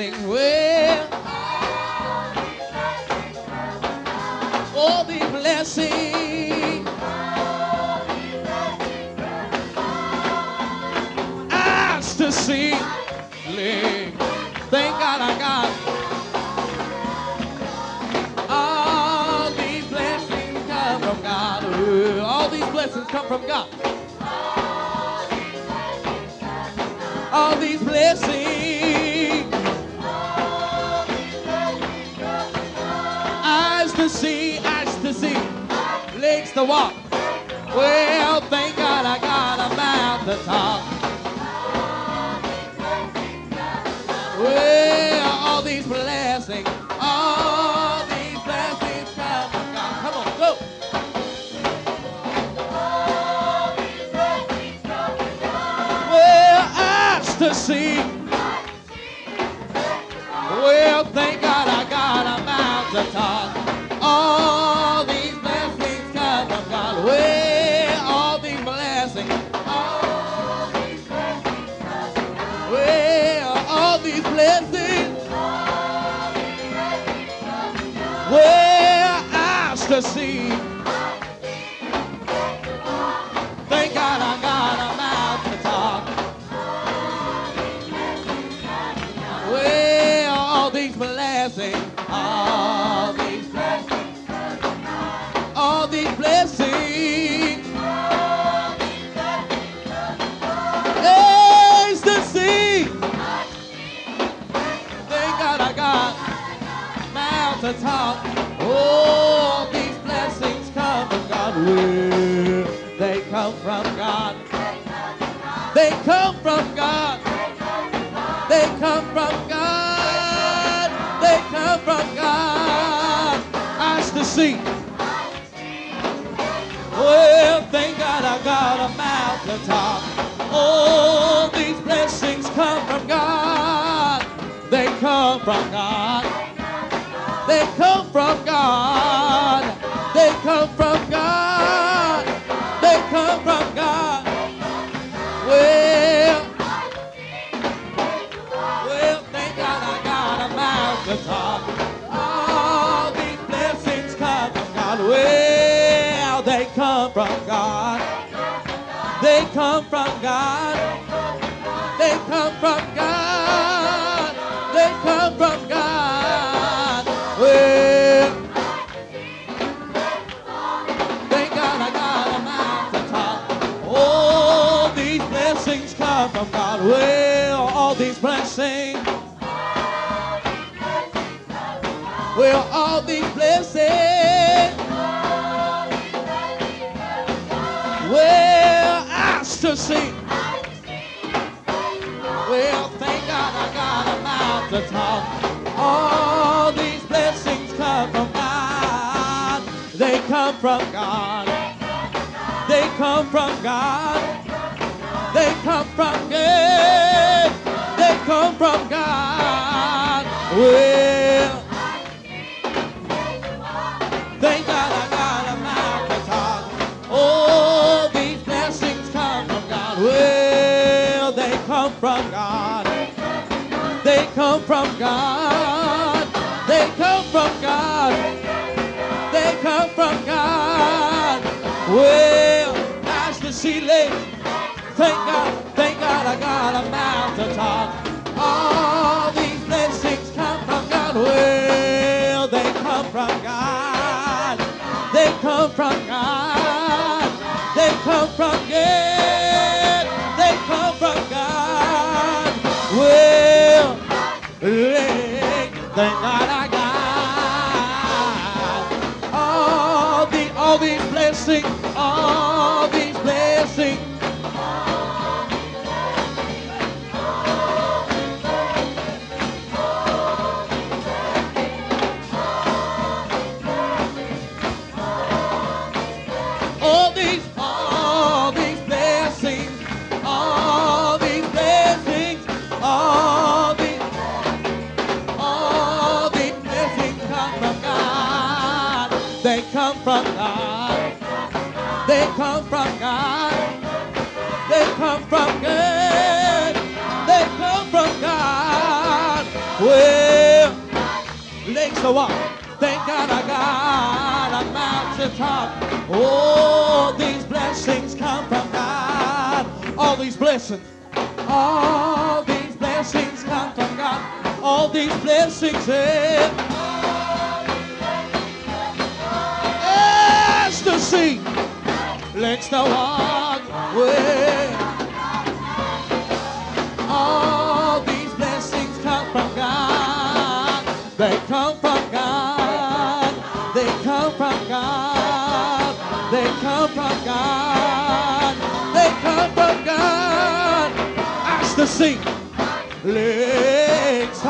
blessing will. All the blessing. Eyes to see. Thank God I got. All these blessings come from God. All these blessings come from God. to walk. Well, thank God I got a mouth to talk. Well, all these blessings. see. Well, thank God I got a mouth to talk. God. come from God. They come from God. They come from God. Well, thank God I got a microphone. Oh, these blessings come from God. Well, they come from God. They come from God. Thank God. Thank God I got a mountain top. Oh, these blessings come from God. All these blessings. All these blessings come from God. All these blessings. eh. Ecstasy. Let's the walk way. God. As the sea legs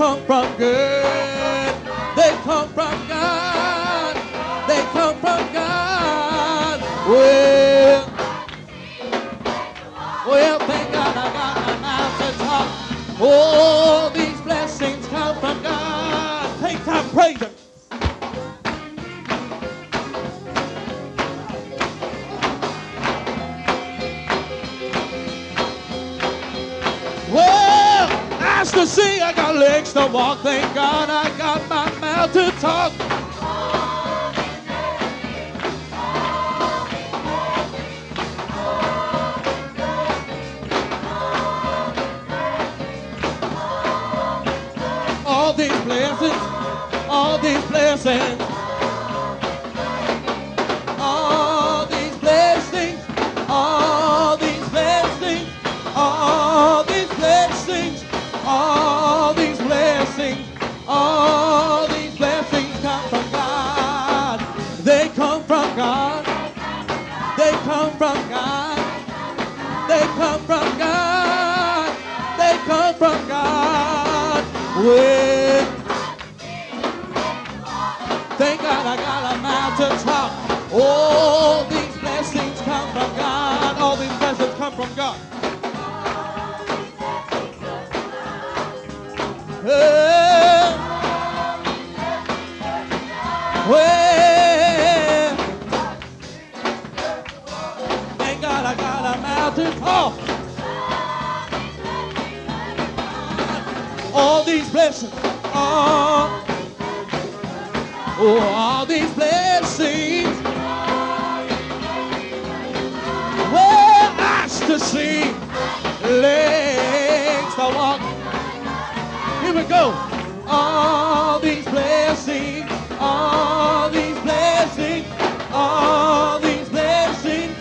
come from good. They come from God. They come from God. Well, well, thank God I got my mouth to talk. All these blessings come from God. Take time, praise Him. Legs to walk. Thank God I got my mouth to talk. All these blessings, all these blessings, Thank God I got a mouth to talk. All these blessings come from God. All these blessings come from God. Well, thank God I got a mouth to these blessings, all, oh, all these blessings. Well, eyes to see, legs to walk. Here we go. All these blessings, all these blessings, all these blessings.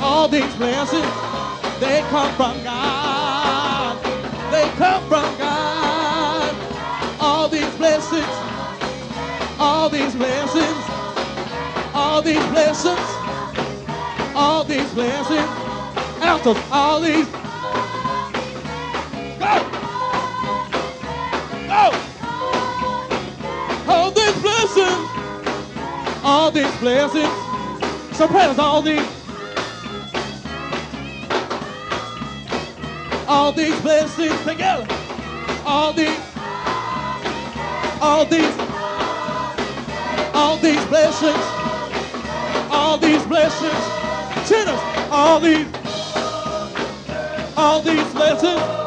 All these blessings, come from God. They come from God. All these blessings, all these blessings, all these blessings, all these blessings. Altos, all these. Go! Go! All these blessings, all these blessings. Sopranos, all these. All these blessings together. All these. All these. All these blessings. All these blessings. Tenors, all these. All these blessings.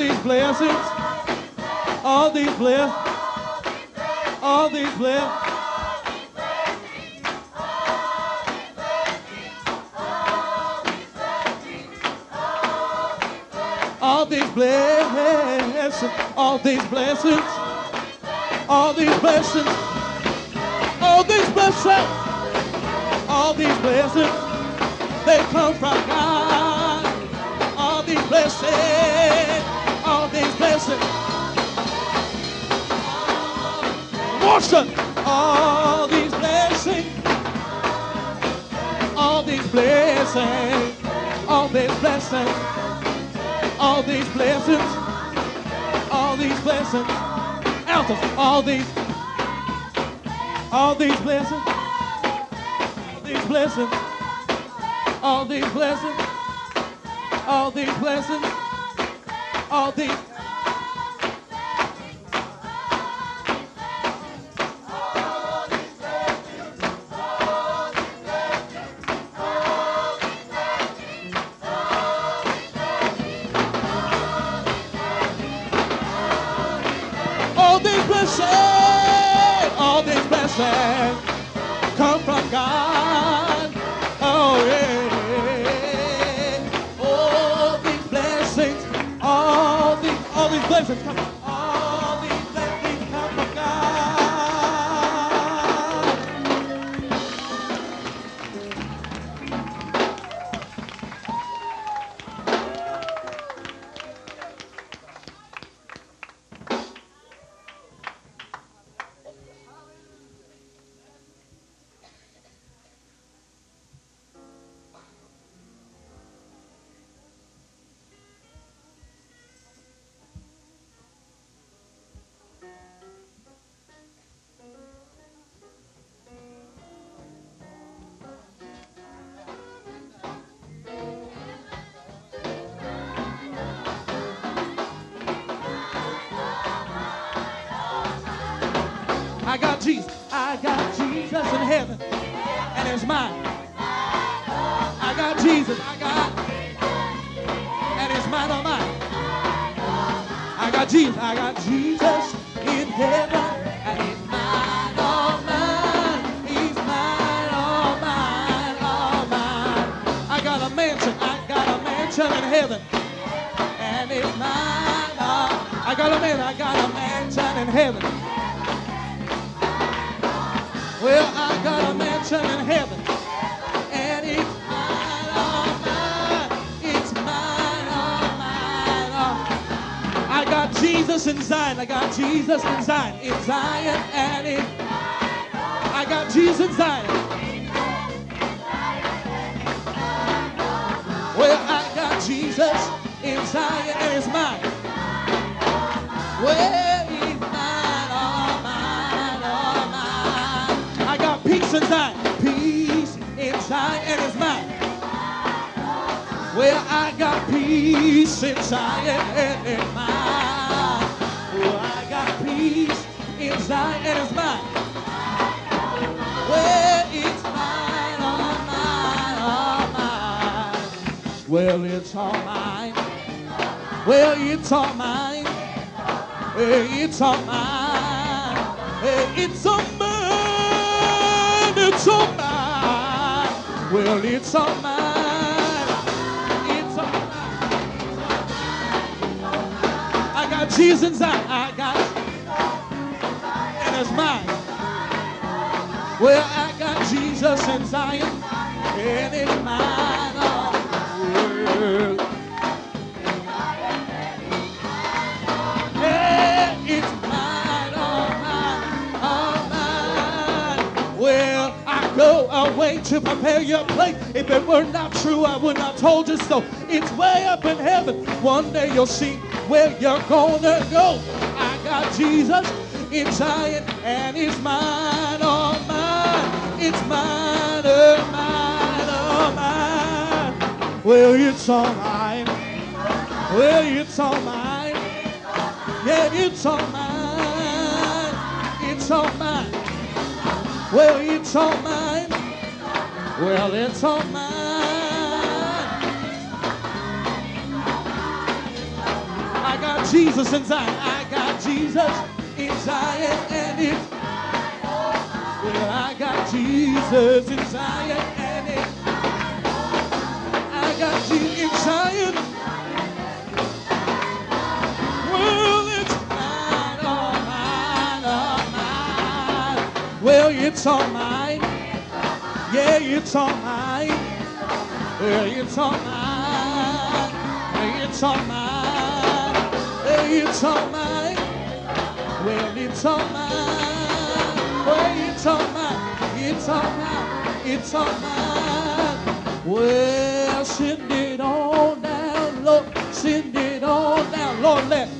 These blessings. all these blessings, all these blessings, all these blessings. All these blessings, all these blessings, all these blessings, all these blessings, all these blessings, they come from God. All these blessings, blessings. Worship, all these blessings, all these blessings, all these blessings all these blessings, all these blessings, altos, all these, all these blessings, all these blessings, all these blessings, all these blessings, all these. All these blessings, all these blessings come from God. Oh yeah. All these blessings, all these, all these blessings come. Jesus in heaven, and it's mine. I got Jesus. I got, and it's mine, all mine. I got Jesus. I got Jesus in heaven, and it's mine, all mine. He's mine, all mine, mine. I got a mansion. I got a mansion in heaven, and it's mine. I got a man. I got a mansion in heaven. Well, I got a mansion in heaven, and it's mine, all mine. It's mine, all mine. I got Jesus in Zion. I got Jesus in Zion. In Zion, and it. I got Jesus in Zion. Well, I got Jesus in Zion, and it's mine. Well, Well, I got peace inside, and mine. Well, I got peace inside, and it's mine. Well, it's mine, all mine, all mine. Well, it's all mine. Well, it's all mine. Hey, it's all mine. Hey, it's all mine. It's all mine. Well, it's all mine. Jesus inside. I got, and it's mine. Well, I got Jesus in Zion, and it's mine. Oh, well. Go away to prepare your place. If it were not true, I would not told you so. It's way up in heaven. One day you'll see where you're gonna go. I got Jesus in Zion, and it's mine, all mine. It's mine, oh mine, oh mine. Well, it's all mine. Well, it's all mine. Yeah, it's all mine. It's all mine. Well, it's all mine. Well, it's all mine. Jesus in Zion. I got Jesus in Zion and it's well, I got Jesus in Zion and it's I got Jesus in Zion. Well, it's mine, all mine, all mine. Well, it's all mine. Yeah, it's all mine. Well, it's all mine. It's all mine. It's all mine. Well, it's all mine. Well, it's all mine. It's all mine. It's all mine. Well, send it on down, Lord. Send it on down, Lord. Let.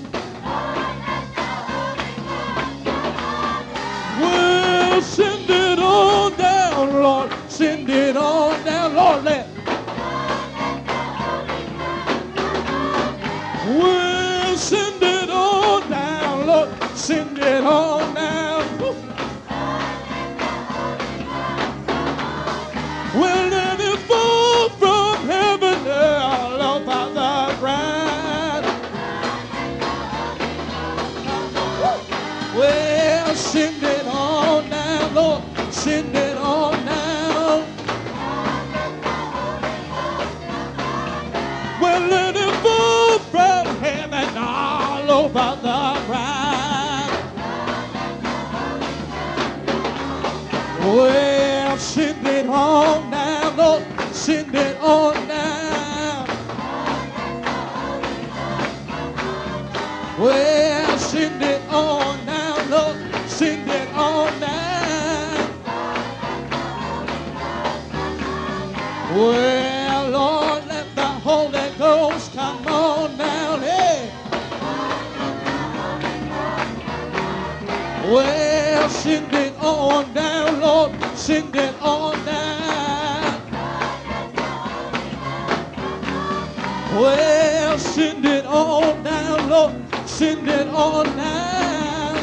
Well, send it on down, Lord. Send it on down. Well, send it on down, Lord. Send it on down.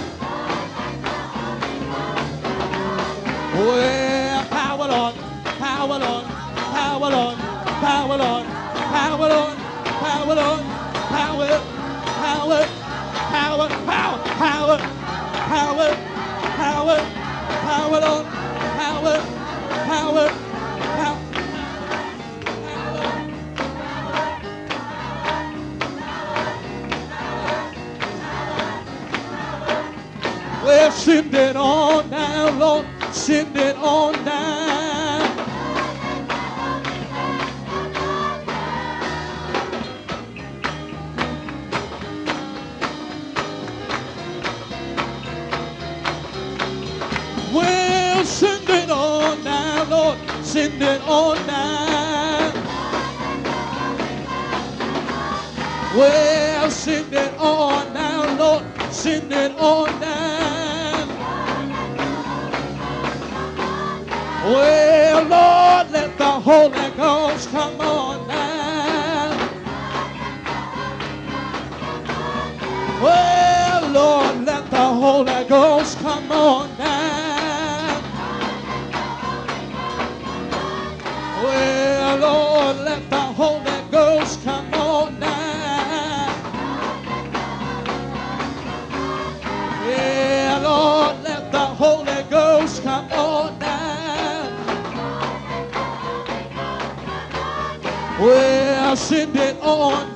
Well, power on, power on, power on, power on, power on, power on, power, power, power, power, power, power, power, power, power on, power, power, Well, send it on down, Lord. Send it Ghost come on down. Well, Lord, let the Holy Ghost come on down. Yeah, Lord, let the Holy Ghost come on down. Well, send it on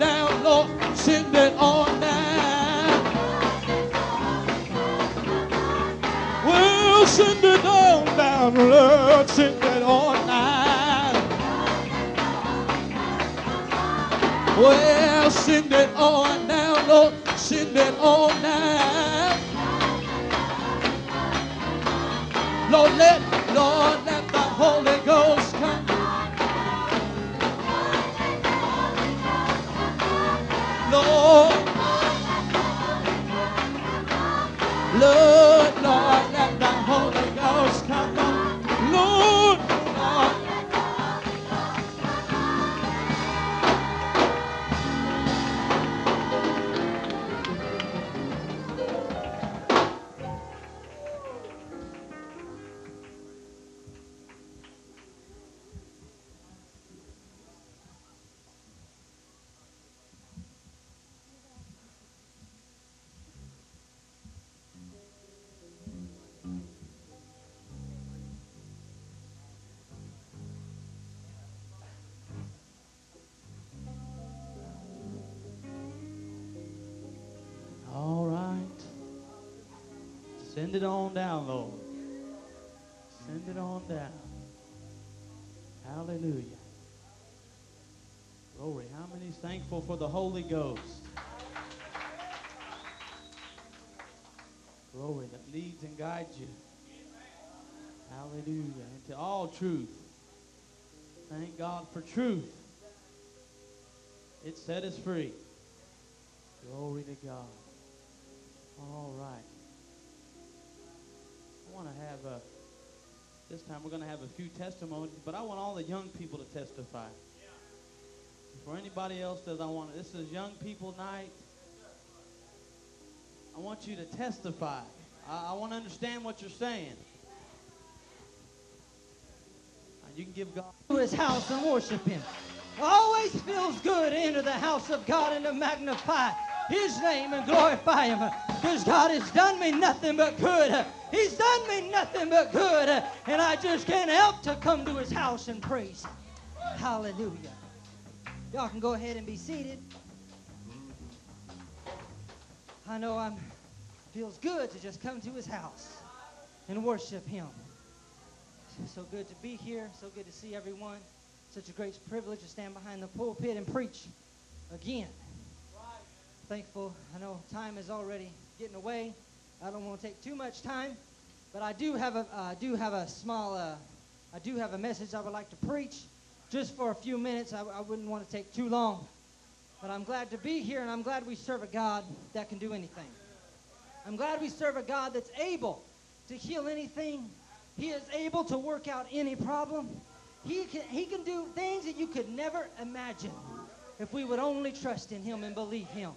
왜? Send it on down, Lord. Send it on down. Hallelujah. Glory. How many's thankful for the Holy Ghost? Glory that leads and guides you. Hallelujah. Into all truth. Thank God for truth. It set us free. Glory to God. All right. I want to have a, this time we're going to have a few testimonies, but I want all the young people to testify. For anybody else that I want, this is young people night. I want you to testify. I, I want to understand what you're saying. You can give God to his house and worship him. Always feels good to enter the house of God and to magnify his name and glorify him. Because God has done me nothing but good. He's done me nothing but good. And I just can't help to come to his house and praise him. Hallelujah. Y'all can go ahead and be seated. I know I'm feels good to just come to his house and worship him. So good to be here. So good to see everyone. Such a great privilege to stand behind the pulpit and preach again. Thankful. I know time is already getting away. I don't want to take too much time, but I do have a uh, do have a small uh, I do have a message I would like to preach, just for a few minutes. I, I wouldn't want to take too long, but I'm glad to be here, and I'm glad we serve a God that can do anything. I'm glad we serve a God that's able to heal anything he is able to work out any problem. He can, he can do things that you could never imagine if we would only trust in Him and believe Him.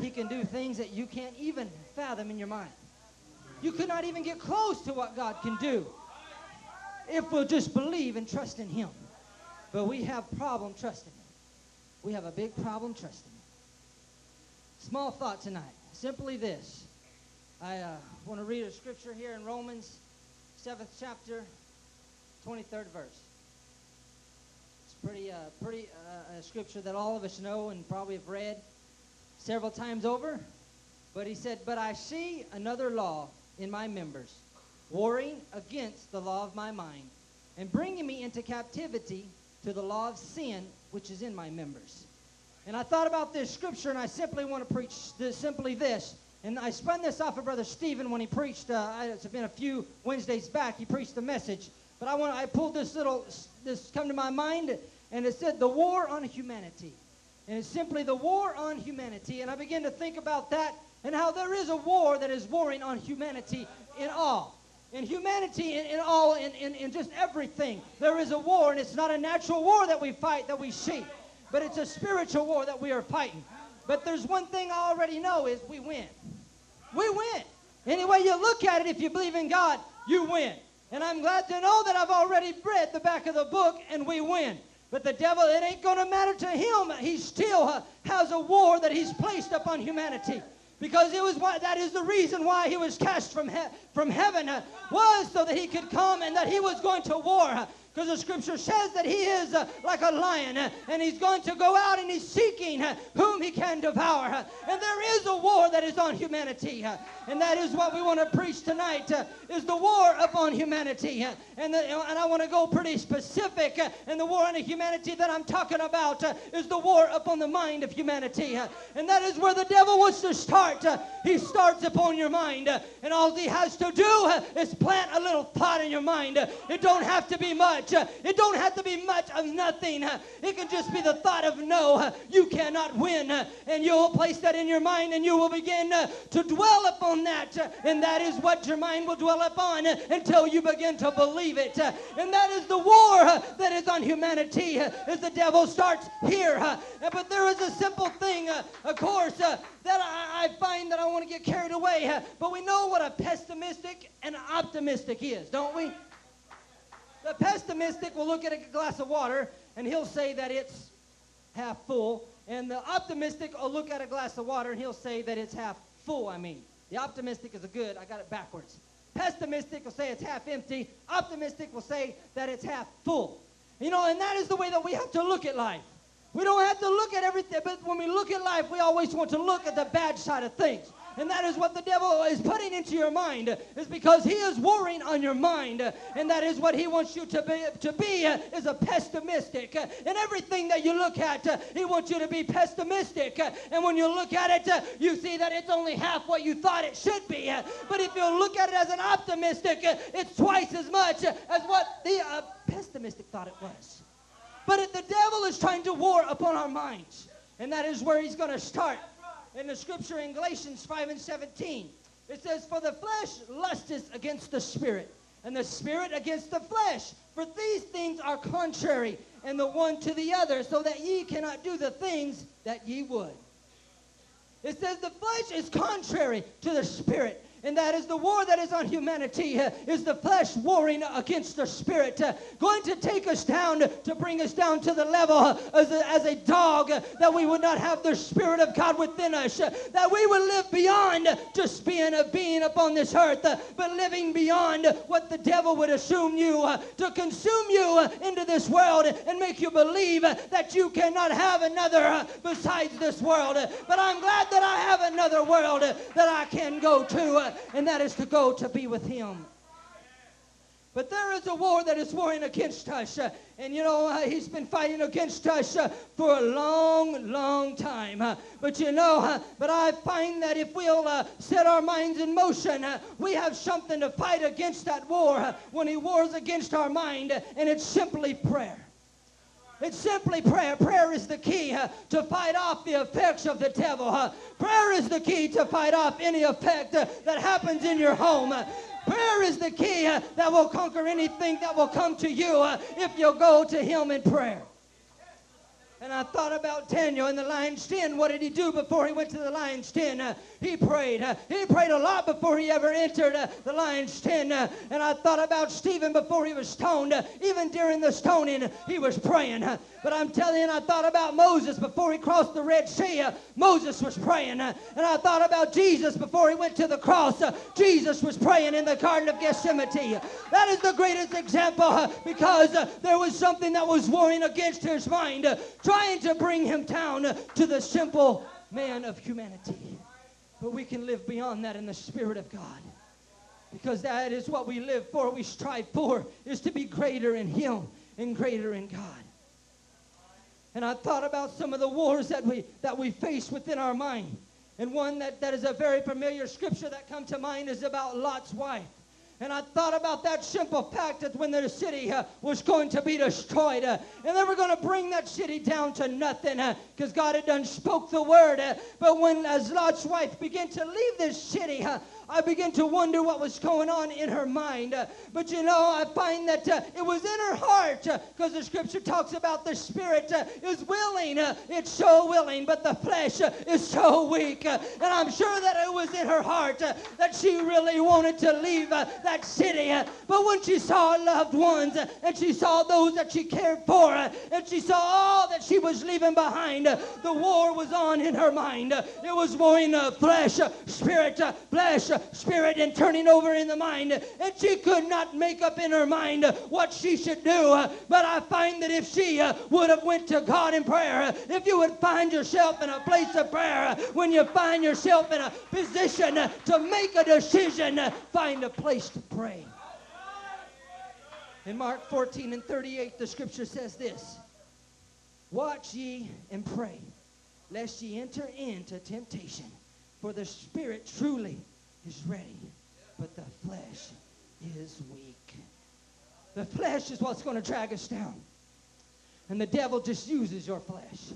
He can do things that you can't even fathom in your mind. You could not even get close to what God can do if we'll just believe and trust in Him. But we have problem trusting Him. We have a big problem trusting Him. Small thought tonight. Simply this. I uh, want to read a scripture here in Romans seventh chapter, 23rd verse. It's pretty, uh, pretty uh, a scripture that all of us know and probably have read several times over. But he said, But I see another law in my members, warring against the law of my mind, and bringing me into captivity to the law of sin which is in my members. And I thought about this scripture, and I simply want to preach this, simply this and I spun this off of Brother Stephen when he preached, uh, it's been a few Wednesdays back, he preached the message. But I, want, I pulled this little, this come to my mind, and it said, The War on Humanity. And it's simply the war on humanity. And I begin to think about that and how there is a war that is warring on humanity in all. In humanity, in, in all, in, in, in just everything. There is a war, and it's not a natural war that we fight, that we see, but it's a spiritual war that we are fighting. But there's one thing I already know is we win. We win. Any way you look at it, if you believe in God, you win. And I'm glad to know that I've already read the back of the book and we win. But the devil, it ain't going to matter to him. He still uh, has a war that he's placed upon humanity. Because it was why, that is the reason why he was cast from, he, from heaven, uh, was so that he could come and that he was going to war. Uh, because the scripture says that he is uh, like a lion uh, and he's going to go out and he's seeking uh, whom he can devour. Uh, and there is a war that is on humanity. Uh, and that is what we want to preach tonight uh, is the war upon humanity. Uh, and, the, and I want to go pretty specific. Uh, and the war on humanity that I'm talking about uh, is the war upon the mind of humanity. and that is where the devil wants to start. he starts upon your mind. and all he has to do is plant a little thought in your mind. it don't have to be much much. It don't have to be much of nothing. It can just be the thought of no, you cannot win. And you'll place that in your mind and you will begin to dwell upon that. Uh, and that is what your mind will dwell upon uh, until you begin to believe it. Uh, and that is the war that is on humanity as the devil starts here. But there is a simple thing, of course, that I find that I want to get carried away. But we know what a pessimistic and optimistic is, don't we? The pessimistic will look at a glass of water and he'll say that it's half full. And the optimistic will look at a glass of water and he'll say that it's half full, I mean. The optimistic is a good, I got it backwards. Pessimistic will say it's half empty. Optimistic will say that it's half full. You know, and that is the way that we have to look at life. We don't have to look at everything, but when we look at life, we always want to look at the bad side of things. And that is what the devil is putting into your mind, is because he is warring on your mind. And that is what he wants you to be, to be is a pessimistic. And everything that you look at, he wants you to be pessimistic. And when you look at it, you see that it's only half what you thought it should be. But if you look at it as an optimistic, it's twice as much as what the uh, pessimistic thought it was. But if the devil is trying to war upon our minds, and that is where he's going to start. In the scripture in Galatians 5 and 17, it says, For the flesh lusteth against the spirit, and the spirit against the flesh. For these things are contrary, and the one to the other, so that ye cannot do the things that ye would. It says the flesh is contrary to the spirit, and that is the war that is on humanity uh, is the flesh warring against the spirit uh, going to take us down to bring us down to the level uh, as, a, as a dog uh, that we would not have the spirit of god within us uh, that we would live beyond just being a being upon this earth uh, but living beyond what the devil would assume you to consume you into this world and make you believe that you cannot have another besides this world. But i'm glad that i have another world that i can go to and that is to go to be with Him. But there is a war that is warring against us. Uh, and you know, uh, he's been fighting against us uh, for a long, long time. But you know, but I find that if we'll set our minds in motion, we have something to fight against that war when he wars against our mind, and it's simply prayer. It's simply prayer. Prayer is the key uh, to fight off the effects of the devil. Uh, prayer is the key to fight off any effect uh, that happens in your home. Prayer is the key that will conquer anything that will come to you if you'll go to Him in prayer. And I thought about Daniel in the lion's den. What did he do before he went to the lion's den? Uh, he prayed. Uh, he prayed a lot before he ever entered uh, the lion's den. Uh, and I thought about Stephen before he was stoned. Uh, even during the stoning, he was praying. Uh, but I'm telling you, I thought about Moses before he crossed the Red Sea. Moses was praying. and I thought about Jesus before he went to the cross. Jesus was praying in the Garden of Gethsemane. That is the greatest example because there was something that was warring against his mind trying to bring him down to the simple man of humanity. But we can live beyond that in the Spirit of God. Because that is what we live for, we strive for, is to be greater in Him and greater in God. And I thought about some of the wars that we that we face within our mind. And one that, that is a very familiar scripture that come to mind is about Lot's wife. And I thought about that simple fact that when the city uh, was going to be destroyed, uh, and they were going to bring that city down to nothing, because uh, God had done spoke the word. Uh, but when as Lot's wife began to leave this city, uh, I began to wonder what was going on in her mind. Uh, but you know, I find that uh, it was in her heart because uh, the scripture talks about the spirit uh, is willing, uh, it's so willing, but the flesh uh, is so weak. and I'm sure that it was in her heart that she really wanted to leave that city. but when she saw loved ones and she saw those that she cared for and she saw all that she was leaving behind, the war was on in her mind. it was more in the flesh, spirit, flesh, spirit and turning over in the mind. And she could not make up in her mind what she should do. But I find that if she uh, would have went to God in prayer, if you would find yourself in a place of prayer, when you find yourself in a position to make a decision, find a place to pray. In Mark 14 and 38, the scripture says this Watch ye and pray, lest ye enter into temptation. For the spirit truly is ready, but the flesh is weak. The flesh is what's going to drag us down. And the devil just uses your flesh.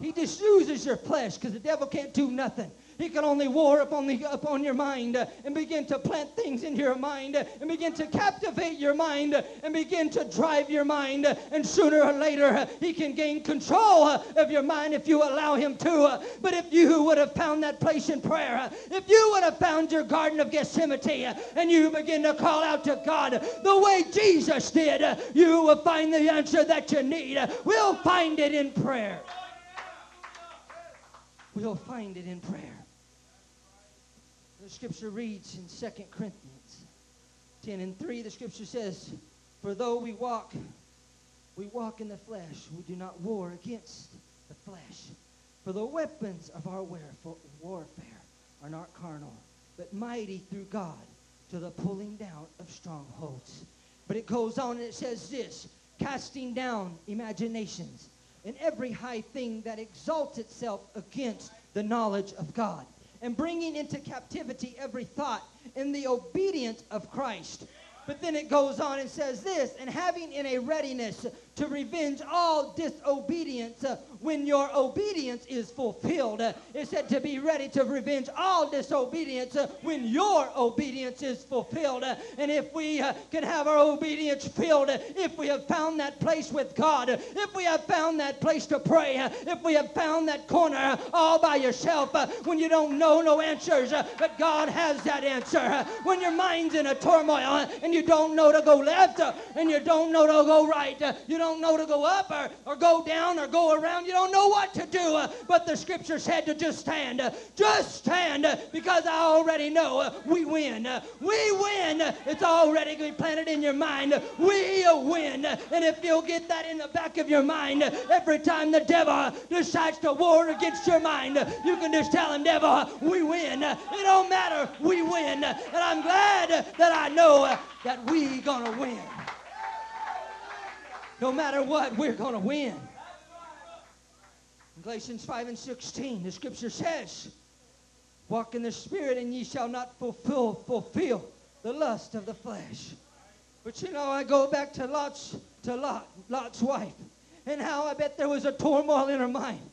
He just uses your flesh because the devil can't do nothing. He can only war upon, the, upon your mind uh, and begin to plant things into your mind uh, and begin to captivate your mind uh, and begin to drive your mind. Uh, and sooner or later, uh, he can gain control uh, of your mind if you allow him to. but if you would have found that place in prayer, if you would have found your Garden of Gethsemane and you begin to call out to God the way Jesus did, you will find the answer that you need. We'll find it in prayer. We'll find it in prayer. The scripture reads in 2 Corinthians 10 and 3, the scripture says, For though we walk, we walk in the flesh, we do not war against the flesh. For the weapons of our warfare are not carnal, but mighty through God to the pulling down of strongholds. But it goes on and it says this casting down imaginations and every high thing that exalts itself against the knowledge of God, and bringing into captivity every thought in the obedience of Christ. But then it goes on and says this, and having in a readiness to revenge all disobedience uh, when your obedience is fulfilled. Uh, it said to be ready to revenge all disobedience uh, when your obedience is fulfilled. Uh, and if we uh, can have our obedience filled, uh, if we have found that place with God, uh, if we have found that place to pray, if we have found that corner all by yourself when you don't know no answers, but God has that answer. when your mind's in a turmoil and you don't know to go left and you don't know to go right, you don't know to go up or, or go down or go around. You don't know what to do. uh, but the scripture said to just stand. uh, just stand uh, because I already know uh, we win. Uh, we win. it's already been planted in your mind. we win. and if you'll get that in the back of your mind, uh, every time the devil decides to war against your mind, you can just tell him, devil, we win. It don't matter. We win. And I'm glad that I know that we gonna win. No matter what, we're going to win. In Galatians 5 and 16, the scripture says, Walk in the Spirit, and ye shall not fulfill, fulfill the lust of the flesh. But you know, I go back to Lot's, to Lot, Lot's wife, and how I bet there was a turmoil in her mind.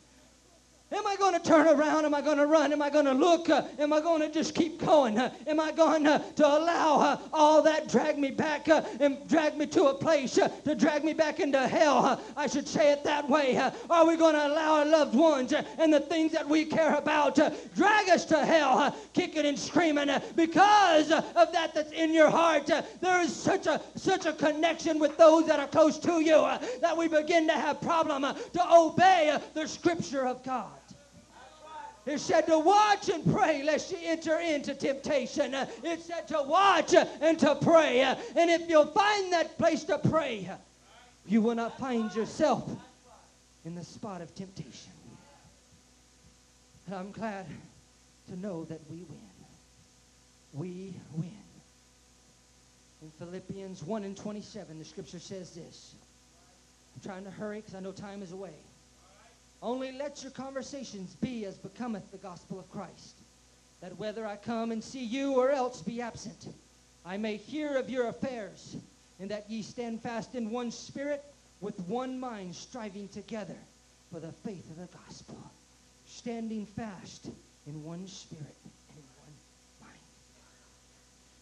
Am I going to turn around? Am I going to run? Am I going to look? Uh, am I going to just keep going? Uh, am I going uh, to allow uh, all that drag me back uh, and drag me to a place uh, to drag me back into hell? I should say it that way. Are we going to allow our loved ones and the things that we care about drag us to hell, kicking and screaming because of that that's in your heart? There is such a such a connection with those that are close to you that we begin to have problem to obey the scripture of God. It said to watch and pray lest you enter into temptation. It said to watch and to pray. And if you'll find that place to pray, you will not find yourself in the spot of temptation. And I'm glad to know that we win. We win. In Philippians 1 and 27, the scripture says this. I'm trying to hurry because I know time is away. Only let your conversations be as becometh the gospel of Christ, that whether I come and see you or else be absent, I may hear of your affairs, and that ye stand fast in one spirit, with one mind, striving together for the faith of the gospel, standing fast in one spirit and in one mind.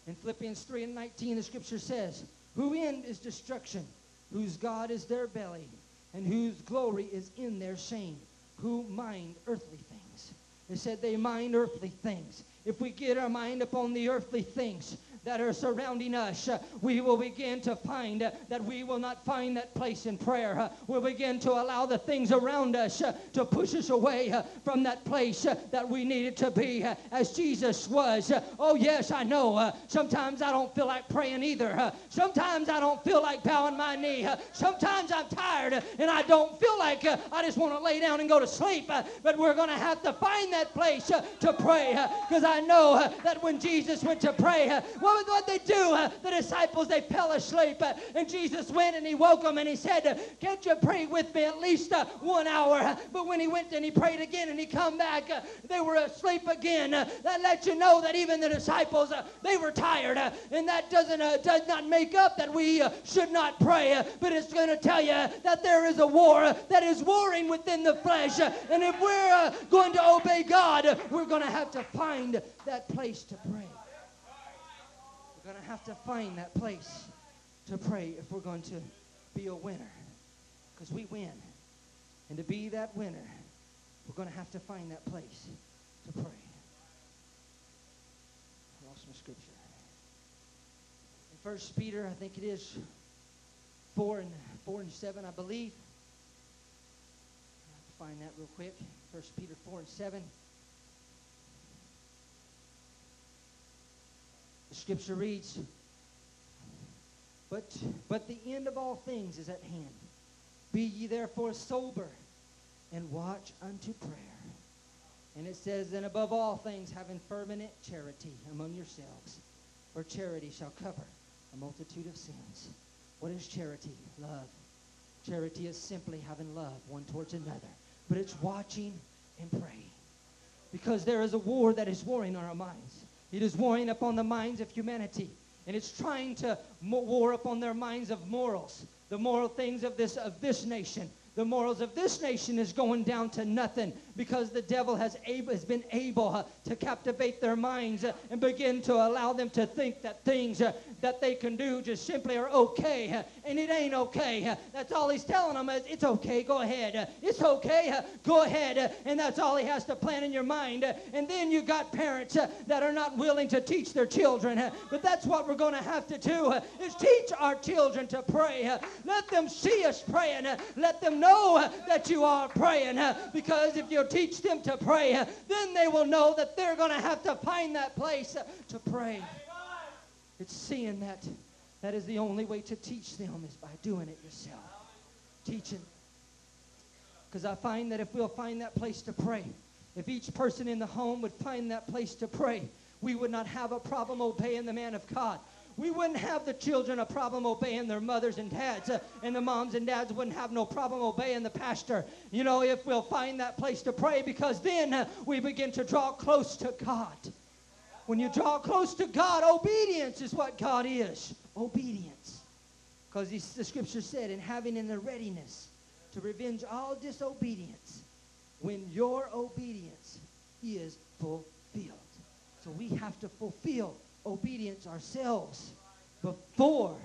In Philippians 3 and 19, the scripture says, Who end is destruction, whose God is their belly, and whose glory is in their shame, who mind earthly things. They said they mind earthly things. If we get our mind upon the earthly things, that are surrounding us, uh, we will begin to find uh, that we will not find that place in prayer. Uh, we'll begin to allow the things around us uh, to push us away uh, from that place uh, that we needed to be as Jesus was. Oh, yes, I know. Sometimes I don't feel like praying either. Sometimes I don't feel like bowing my knee. Sometimes I'm tired and I don't feel like I just want to lay down and go to sleep. But we're going to have to find that place to pray because I know that when Jesus went to pray, uh, what what they do? The disciples, they fell asleep. Uh, and Jesus went and he woke them and he said, uh, Can't you pray with me at least uh, one hour? Uh, but when he went and he prayed again and he come back, uh, they were asleep again. Uh, that lets you know that even the disciples, they were tired. And that doesn't does not make up that we should not pray. But it's going to tell you that there is a war that is warring within the flesh. And if we're going to obey God, we're going to have to find that place to pray. We're going to have to find that place to pray if we're going to be a winner. Because we win. And to be that winner, we're going to have to find that place to pray. I lost my scripture. In First Peter, I think it is four and four and seven, I believe. I'll find that real quick. First Peter four and seven. Scripture reads, but, but the end of all things is at hand. Be ye therefore sober and watch unto prayer. And it says, And above all things, having fervent charity among yourselves, for charity shall cover a multitude of sins. What is charity? Love. Charity is simply having love one towards another, but it's watching and praying. Because there is a war that is warring on our minds. It is warring upon the minds of humanity, and it's trying to war upon their minds of morals, the moral things of this of this nation, the morals of this nation is going down to nothing because the devil has, able, has been able uh, to captivate their minds uh, and begin to allow them to think that things uh, that they can do just simply are okay. And it ain't okay. That's all he's telling them is it's okay, go ahead. It's okay, go ahead. and that's all he has to plant in your mind. and then you got parents that are not willing to teach their children. but that's what we're going to have to do is teach our children to pray. let them see us praying. let them know know that you are praying. Because if you teach them to pray, then they will know that they're going to have to find that place to pray. It's seeing that that is the only way to teach them is by doing it yourself. Teaching. Because I find that if we'll find that place to pray, if each person in the home would find that place to pray, we would not have a problem obeying the man of God we wouldn't have the children a problem obeying their mothers and dads, uh, and the moms and dads wouldn't have no problem obeying the pastor. You know, if we'll find that place to pray, because then uh, we begin to draw close to God. When you draw close to God, obedience is what God is. Obedience. Because the scripture said, in having in the readiness to revenge all disobedience when your obedience is fulfilled. So we have to fulfill obedience ourselves before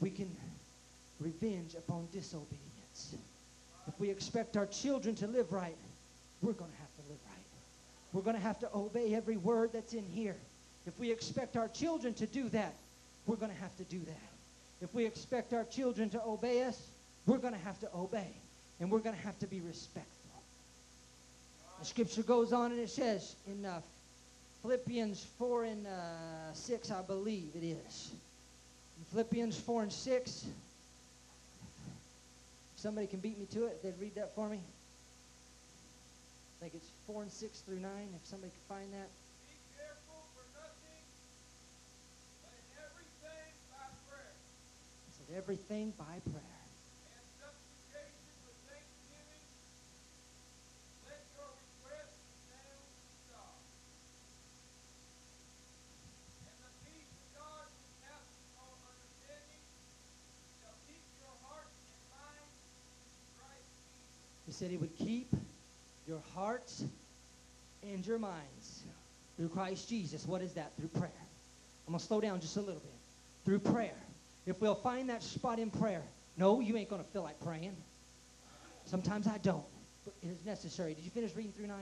we can revenge upon disobedience. If we expect our children to live right, we're going to have to. We're going to have to obey every word that's in here. If we expect our children to do that, we're going to have to do that. If we expect our children to obey us, we're going to have to obey. And we're going to have to be respectful. The scripture goes on and it says in uh, Philippians 4 and uh, 6, I believe it is. In Philippians 4 and 6. If somebody can beat me to it, they'd read that for me. I think it's 4 and 6 through 9, if somebody can find that. Be careful for nothing, but in everything by prayer. It said everything by prayer. He said he would keep your hearts and your minds through Christ Jesus. What is that? Through prayer. I'm going to slow down just a little bit. Through prayer. If we'll find that spot in prayer, no, you ain't going to feel like praying. Sometimes I don't, but it is necessary. Did you finish reading through 9?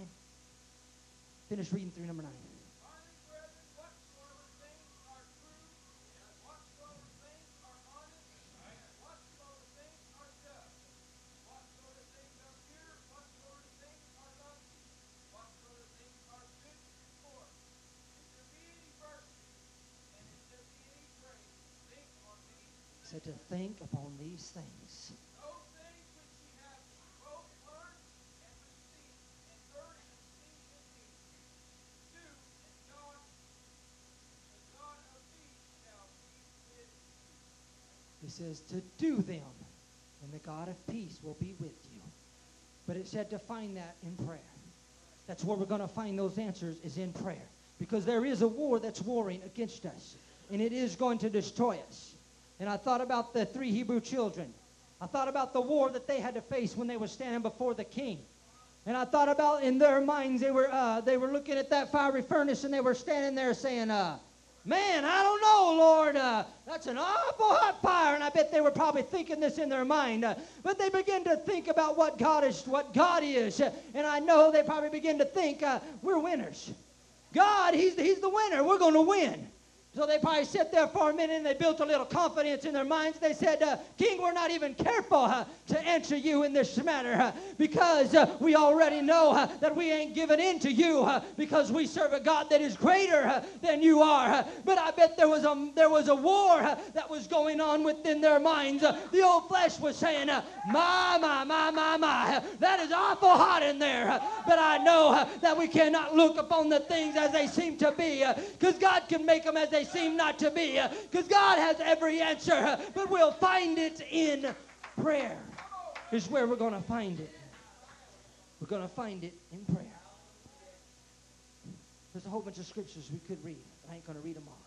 Finish reading through number 9. Said to think upon these things. He says to do them, and the God of peace will be with you. But it said to find that in prayer. That's where we're going to find those answers is in prayer. Because there is a war that's warring against us. And it is going to destroy us. And I thought about the three Hebrew children. I thought about the war that they had to face when they were standing before the king. And I thought about in their minds, they were, uh, they were looking at that fiery furnace and they were standing there saying, uh, Man, I don't know, Lord. Uh, that's an awful hot fire. And I bet they were probably thinking this in their mind. Uh, but they begin to think about what God is, what God is. And I know they probably begin to think, uh, we're winners. God, he's, he's the winner. We're going to win. So they probably sit there for a minute and they built a little confidence in their minds. They said, uh, King, we're not even careful uh, to answer you in this matter uh, because uh, we already know uh, that we ain't giving in to you uh, because we serve a God that is greater than you are. But I bet there was a, there was a war that was going on within their minds. The old flesh was saying, My, my, my, my, my, that is awful hot in there. But I know that we cannot look upon the things as they seem to be because God can make them as they seem not to be because God has every answer. But we'll find it in prayer, is where we're going to find it. We're going to find it in prayer. There's a whole bunch of scriptures we could read, I ain't going to read them all.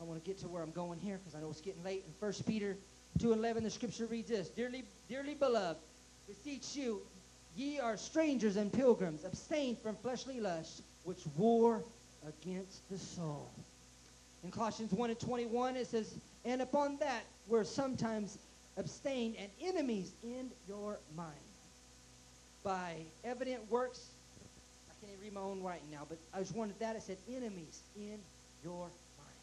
I want to get to where I'm going here because I know it's getting late. In 1 Peter 2.11, the scripture reads this, Dearly, dearly beloved, beseech you, ye are strangers and pilgrims, abstain from fleshly lusts, which war against the soul. In Colossians 1 and 21, it says, And upon that were sometimes abstained and enemies in your mind. By evident works, I can't even read my own writing now, but I just wanted that. It said, enemies in your mind.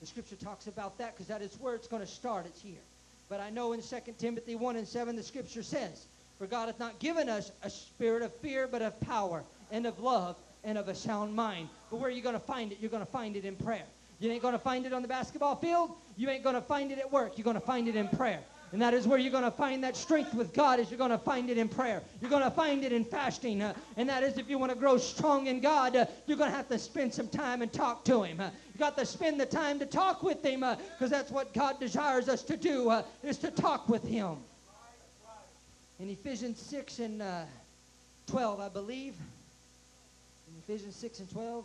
The scripture talks about that because that is where it's going to start. It's here. But I know in 2 Timothy 1 and 7, the scripture says, For God hath not given us a spirit of fear, but of power and of love and of a sound mind. But where are you going to find it? You're going to find it in prayer. You ain't going to find it on the basketball field. You ain't going to find it at work. You're going to find it in prayer. And that is where you're going to find that strength with God is you're going to find it in prayer. You're going to find it in fasting. uh, and that is if you want to grow strong in God, uh, you're going to have to spend some time and talk to him. Uh, you got to spend the time to talk with him because that's what God desires us to do is to talk with him. In Ephesians 6 and uh, 12, I believe. In Ephesians 6 and 12.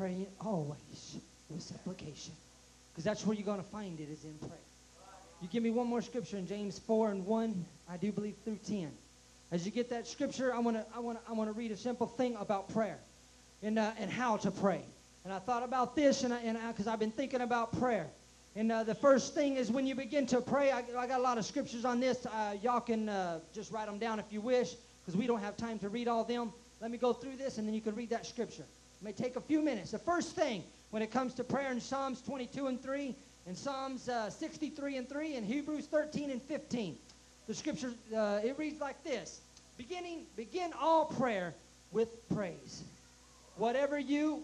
It said, pray always with supplication. Because that's where you're going to find it is in prayer. You give me one more scripture in James 4 and 1, I do believe through 10. As you get that scripture, I want to I want to I want to read a simple thing about prayer and uh, and how to pray. And I thought about this and I, and because I've been thinking about prayer. And uh, the first thing is when you begin to pray, I, I got a lot of scriptures on this. Uh, y'all can uh, just write them down if you wish, because we don't have time to read all them. Let me go through this, and then you can read that scripture. It may take a few minutes. The first thing when it comes to prayer in Psalms 22 and 3, and Psalms uh, 63 and 3, and Hebrews 13 and 15. The scripture, uh, it reads like this. Beginning, begin all prayer with praise. Whatever you,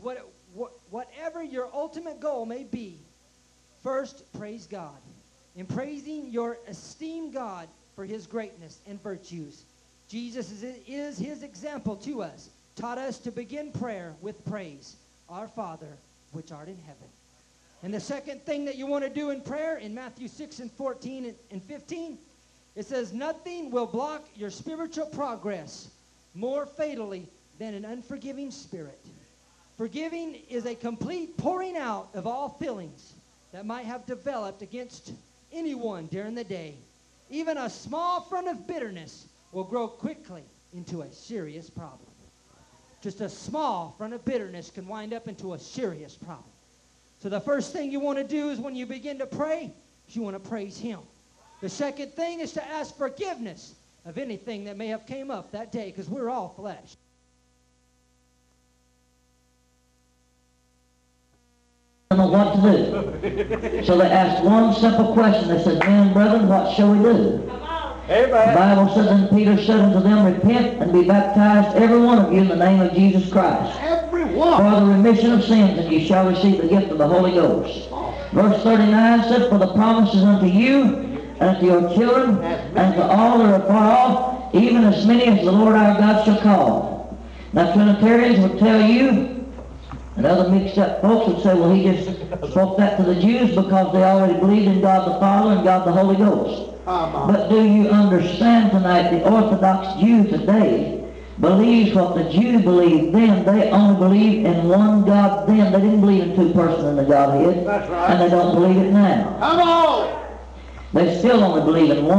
what, what, whatever your ultimate goal may be, first praise God. In praising your esteemed God for his greatness and virtues. Jesus is, is his example to us, taught us to begin prayer with praise. Our Father, which art in heaven. And the second thing that you want to do in prayer in Matthew 6 and 14 and- and 15, it says, Nothing will block your spiritual progress more fatally than an unforgiving spirit. Forgiving is a complete pouring out of all feelings that might have developed against anyone during the day. Even a small front of bitterness will grow quickly into a serious problem. Just a small front of bitterness can wind up into a serious problem. So the first thing you want to do is when you begin to pray, you want to praise Him. The second thing is to ask forgiveness of anything that may have came up that day because we're all flesh. don't know what to do. So they asked one simple question. They said, man, brethren, what shall we do? The Bible says, and Peter said unto them, Repent and be baptized, every one of you, in the name of Jesus Christ, Everyone. for the remission of sins, and ye shall receive the gift of the Holy Ghost. Oh. Verse 39 said, For the promises unto you, and to your children, and to all that are far off, even as many as the Lord our God shall call. Now Trinitarians would tell you, and other mixed up folks would say, well, he just spoke that to the Jews because they already believed in God the Father and God the Holy Ghost. But do you understand tonight the Orthodox Jew today believes what the Jew believed then. They only believe in one God then. They didn't believe in two persons in the Godhead. That's right. And they don't believe it now. Come on. They still only believe in one.